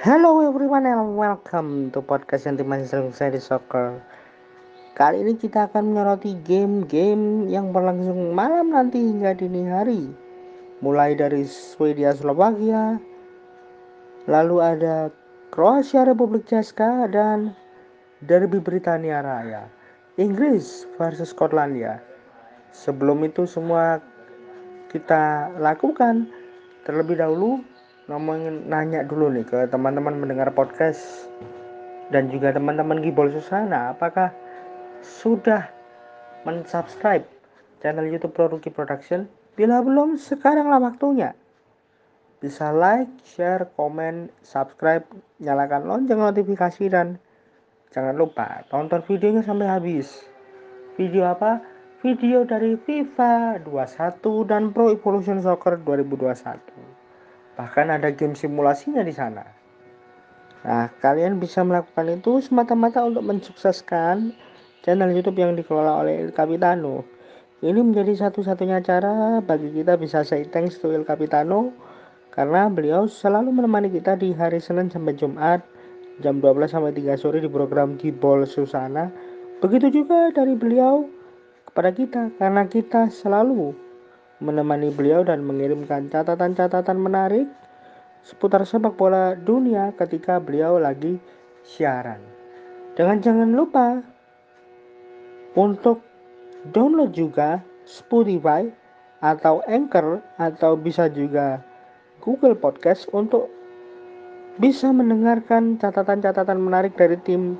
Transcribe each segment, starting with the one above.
Hello everyone and welcome to podcast yang dimaksud saya di soccer. Kali ini kita akan menyoroti game-game yang berlangsung malam nanti hingga dini hari. Mulai dari Swedia Slovakia, lalu ada Kroasia Republik Ceska dan Derby Britania Raya. Inggris versus Skotlandia. Sebelum itu semua kita lakukan terlebih dahulu ngomongin nanya dulu nih ke teman-teman mendengar podcast dan juga teman-teman Gibol Susana apakah sudah mensubscribe channel YouTube Produki Production bila belum sekaranglah waktunya bisa like, share, komen, subscribe, nyalakan lonceng notifikasi dan jangan lupa tonton videonya sampai habis. Video apa? Video dari FIFA 21 dan Pro Evolution Soccer 2021. Bahkan ada game simulasinya di sana. Nah, kalian bisa melakukan itu semata-mata untuk mensukseskan channel YouTube yang dikelola oleh El Capitano. Ini menjadi satu-satunya cara bagi kita bisa say thanks to El Capitano karena beliau selalu menemani kita di hari Senin sampai Jumat jam 12 sampai 3 sore di program Gibol Susana. Begitu juga dari beliau kepada kita karena kita selalu menemani beliau dan mengirimkan catatan-catatan menarik seputar sepak bola dunia ketika beliau lagi siaran. Dengan jangan lupa untuk download juga Spotify atau Anchor atau bisa juga Google Podcast untuk bisa mendengarkan catatan-catatan menarik dari tim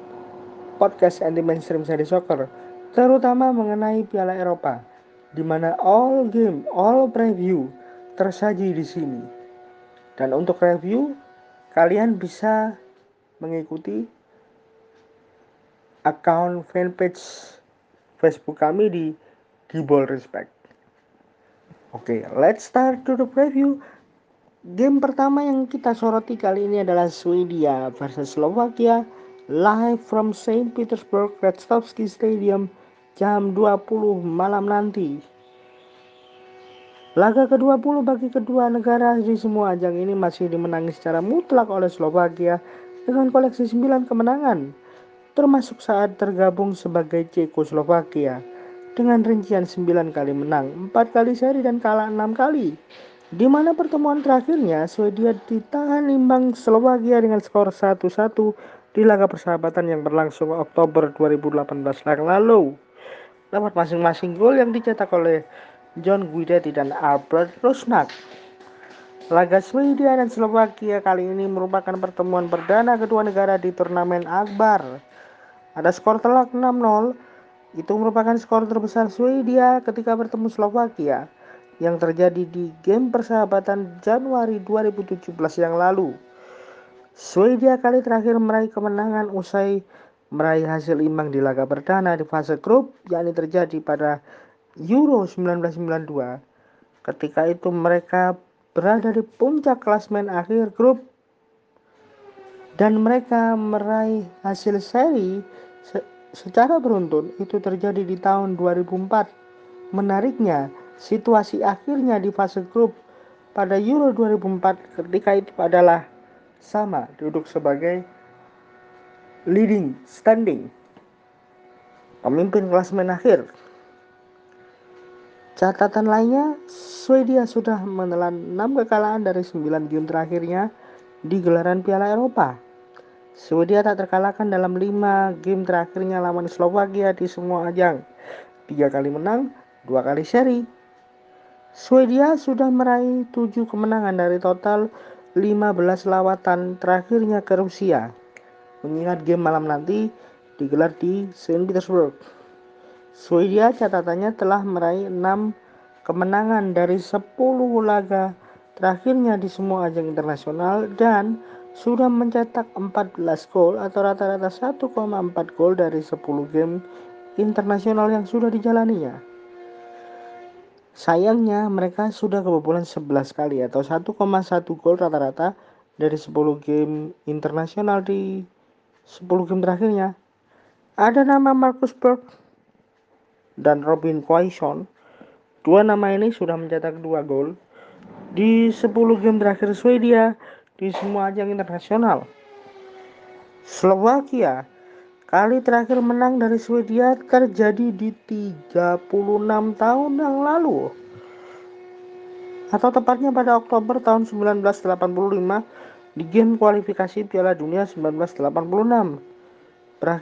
podcast anti mainstream seri soccer terutama mengenai Piala Eropa di mana all game, all preview tersaji di sini. Dan untuk review, kalian bisa mengikuti account fanpage Facebook kami di Gibol Respect. Oke, okay, let's start to the preview. Game pertama yang kita soroti kali ini adalah Swedia versus Slovakia live from Saint Petersburg Redstovsky Stadium jam 20 malam nanti. Laga ke-20 bagi kedua negara di semua ajang ini masih dimenangi secara mutlak oleh Slovakia dengan koleksi 9 kemenangan, termasuk saat tergabung sebagai Cekoslovakia dengan rincian 9 kali menang, 4 kali seri dan kalah 6 kali. Di mana pertemuan terakhirnya Swedia ditahan imbang Slovakia dengan skor 1-1 di laga persahabatan yang berlangsung Oktober 2018 yang lalu lewat masing-masing gol yang dicetak oleh John Guidetti dan Albert Rusnak. Laga Swedia dan Slovakia kali ini merupakan pertemuan perdana kedua negara di turnamen akbar. Ada skor telak 6-0, itu merupakan skor terbesar Swedia ketika bertemu Slovakia yang terjadi di game persahabatan Januari 2017 yang lalu. Swedia kali terakhir meraih kemenangan usai meraih hasil imbang di laga perdana di fase grup yakni terjadi pada Euro 1992. Ketika itu mereka berada di puncak klasmen akhir grup dan mereka meraih hasil seri se secara beruntun itu terjadi di tahun 2004. Menariknya, situasi akhirnya di fase grup pada Euro 2004 ketika itu adalah sama duduk sebagai leading standing. Pemimpin klasmen akhir. Catatan lainnya Swedia sudah menelan 6 kekalahan dari 9 game terakhirnya di gelaran Piala Eropa. Swedia tak terkalahkan dalam 5 game terakhirnya lawan Slovakia di semua ajang. 3 kali menang 2 kali seri. Swedia sudah meraih 7 kemenangan dari total 15 lawatan terakhirnya ke Rusia mengingat game malam nanti digelar di Saint Petersburg. Swedia catatannya telah meraih 6 kemenangan dari 10 laga terakhirnya di semua ajang internasional dan sudah mencetak 14 gol atau rata-rata 1,4 gol dari 10 game internasional yang sudah dijalaninya. Sayangnya mereka sudah kebobolan 11 kali atau 1,1 gol rata-rata dari 10 game internasional di 10 game terakhirnya ada nama Marcus Berg dan Robin Quaison. Dua nama ini sudah mencetak dua gol di 10 game terakhir Swedia di semua ajang internasional. Slovakia kali terakhir menang dari Swedia terjadi di 36 tahun yang lalu atau tepatnya pada Oktober tahun 1985 di game kualifikasi Piala Dunia 1986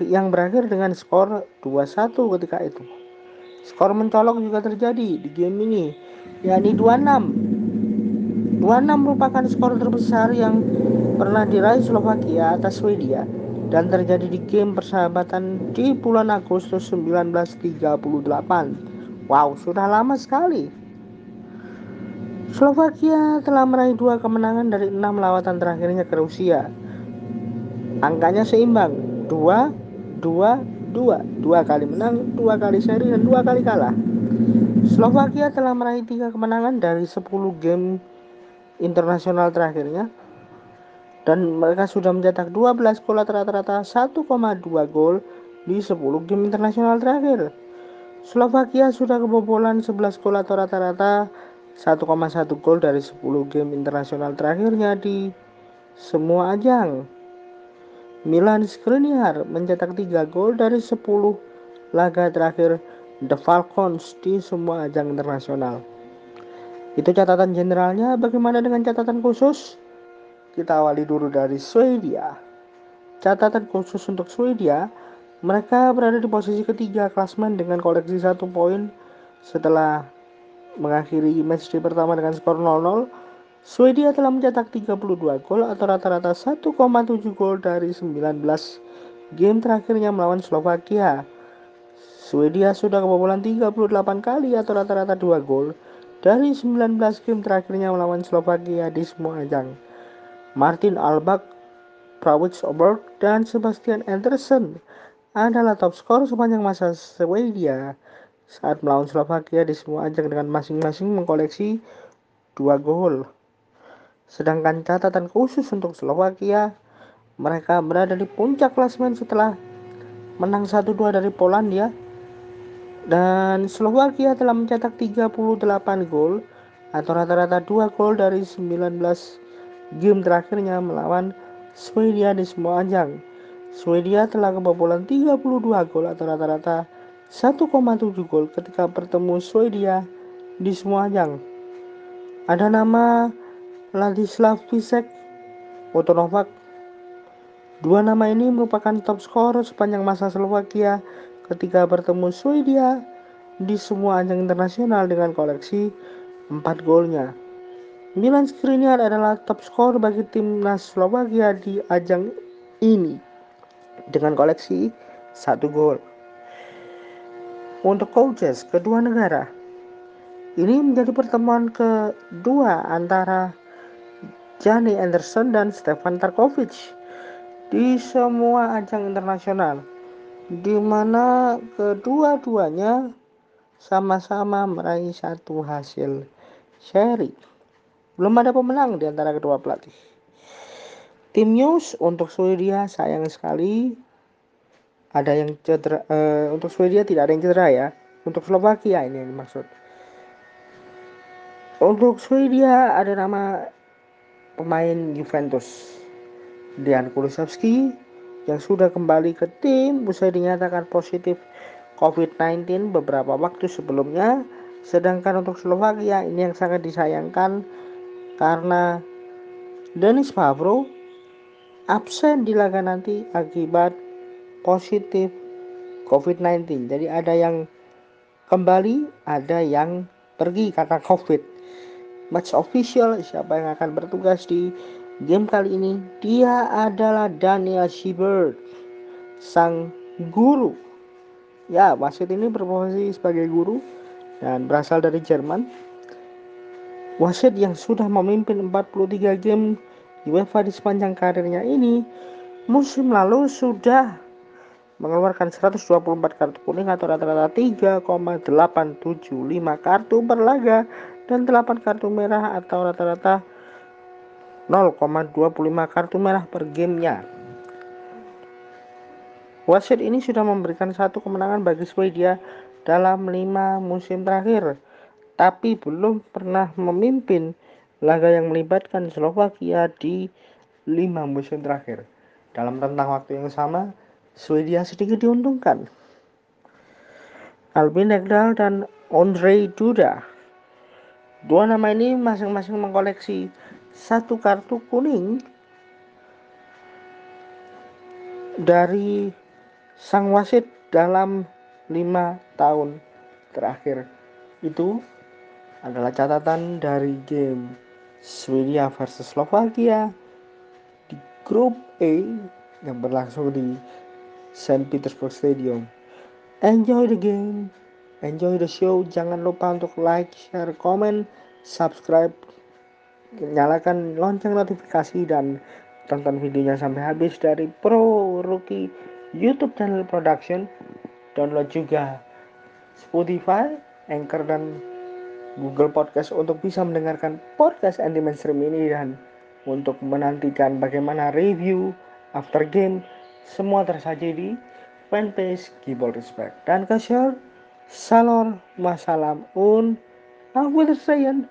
yang berakhir dengan skor 2-1 ketika itu. Skor mencolok juga terjadi di game ini, yakni 2-6. 2-6 merupakan skor terbesar yang pernah diraih Slovakia atas Swedia dan terjadi di game persahabatan di bulan Agustus 1938. Wow, sudah lama sekali. Slovakia telah meraih dua kemenangan dari enam lawatan terakhirnya ke Rusia. Angkanya seimbang, dua, dua, dua, dua kali menang, dua kali seri dan dua kali kalah. Slovakia telah meraih tiga kemenangan dari 10 game internasional terakhirnya dan mereka sudah mencetak 12 gol rata-rata 1,2 gol di 10 game internasional terakhir. Slovakia sudah kebobolan 11 gol rata-rata 1,1 gol dari 10 game internasional terakhirnya di semua ajang. Milan Skriniar mencetak 3 gol dari 10 laga terakhir The Falcons di semua ajang internasional. Itu catatan generalnya, bagaimana dengan catatan khusus? Kita awali dulu dari Swedia. Catatan khusus untuk Swedia, mereka berada di posisi ketiga klasmen dengan koleksi satu poin setelah mengakhiri match day pertama dengan skor 0-0, Swedia telah mencetak 32 gol atau rata-rata 1,7 gol dari 19 game terakhirnya melawan Slovakia. Swedia sudah kebobolan 38 kali atau rata-rata 2 gol dari 19 game terakhirnya melawan Slovakia di semua ajang. Martin Albach, Prawitz Oberg, dan Sebastian Andersen adalah top skor sepanjang masa Swedia saat melawan Slovakia di semua ajang dengan masing-masing mengkoleksi dua gol. Sedangkan catatan khusus untuk Slovakia, mereka berada di puncak klasmen setelah menang 1-2 dari Polandia dan Slovakia telah mencetak 38 gol atau rata-rata 2 gol dari 19 game terakhirnya melawan Swedia di semua ajang. Swedia telah kebobolan 32 gol atau rata-rata 1,7 gol ketika bertemu Swedia di semua ajang. Ada nama Ladislav Pisek, Otto Novak. Dua nama ini merupakan top skor sepanjang masa Slovakia ketika bertemu Swedia di semua ajang internasional dengan koleksi 4 golnya. Milan Skriniar adalah top skor bagi timnas Slovakia di ajang ini dengan koleksi 1 gol untuk coaches kedua negara. Ini menjadi pertemuan kedua antara Jani Anderson dan Stefan Tarkovic di semua ajang internasional di mana kedua-duanya sama-sama meraih satu hasil seri. Belum ada pemenang di antara kedua pelatih. Tim News untuk Swedia sayang sekali ada yang cedera uh, untuk Swedia tidak ada yang cedera ya. Untuk Slovakia ini yang dimaksud. Untuk Swedia ada nama pemain Juventus. Dian Kulusevski yang sudah kembali ke tim usai dinyatakan positif COVID-19 beberapa waktu sebelumnya. Sedangkan untuk Slovakia ini yang sangat disayangkan karena Denis Pavro absen di laga nanti akibat positif COVID-19. Jadi ada yang kembali, ada yang pergi karena COVID. Match official siapa yang akan bertugas di game kali ini? Dia adalah Daniel Siebert, sang guru. Ya, wasit ini berprofesi sebagai guru dan berasal dari Jerman. Wasit yang sudah memimpin 43 game UEFA di sepanjang karirnya ini musim lalu sudah mengeluarkan 124 kartu kuning atau rata-rata 3,875 kartu per laga dan 8 kartu merah atau rata-rata 0,25 kartu merah per gamenya. Wasit ini sudah memberikan satu kemenangan bagi Swedia dalam lima musim terakhir, tapi belum pernah memimpin laga yang melibatkan Slovakia di lima musim terakhir. Dalam rentang waktu yang sama, Swedia sedikit diuntungkan. Albin Ekdal dan Andre Duda. Dua nama ini masing-masing mengkoleksi satu kartu kuning dari sang wasit dalam lima tahun terakhir. Itu adalah catatan dari game Swedia versus Slovakia di grup A yang berlangsung di St. Petersburg Stadium. Enjoy the game, enjoy the show. Jangan lupa untuk like, share, comment, subscribe, nyalakan lonceng notifikasi dan tonton videonya sampai habis dari Pro Rookie YouTube channel production. Download juga Spotify, Anchor dan Google Podcast untuk bisa mendengarkan podcast anti mainstream ini dan untuk menantikan bagaimana review after game semua tersaji di fanpage Keyboard Respect. Dan ke share salor masalam un. Auf Wiedersehen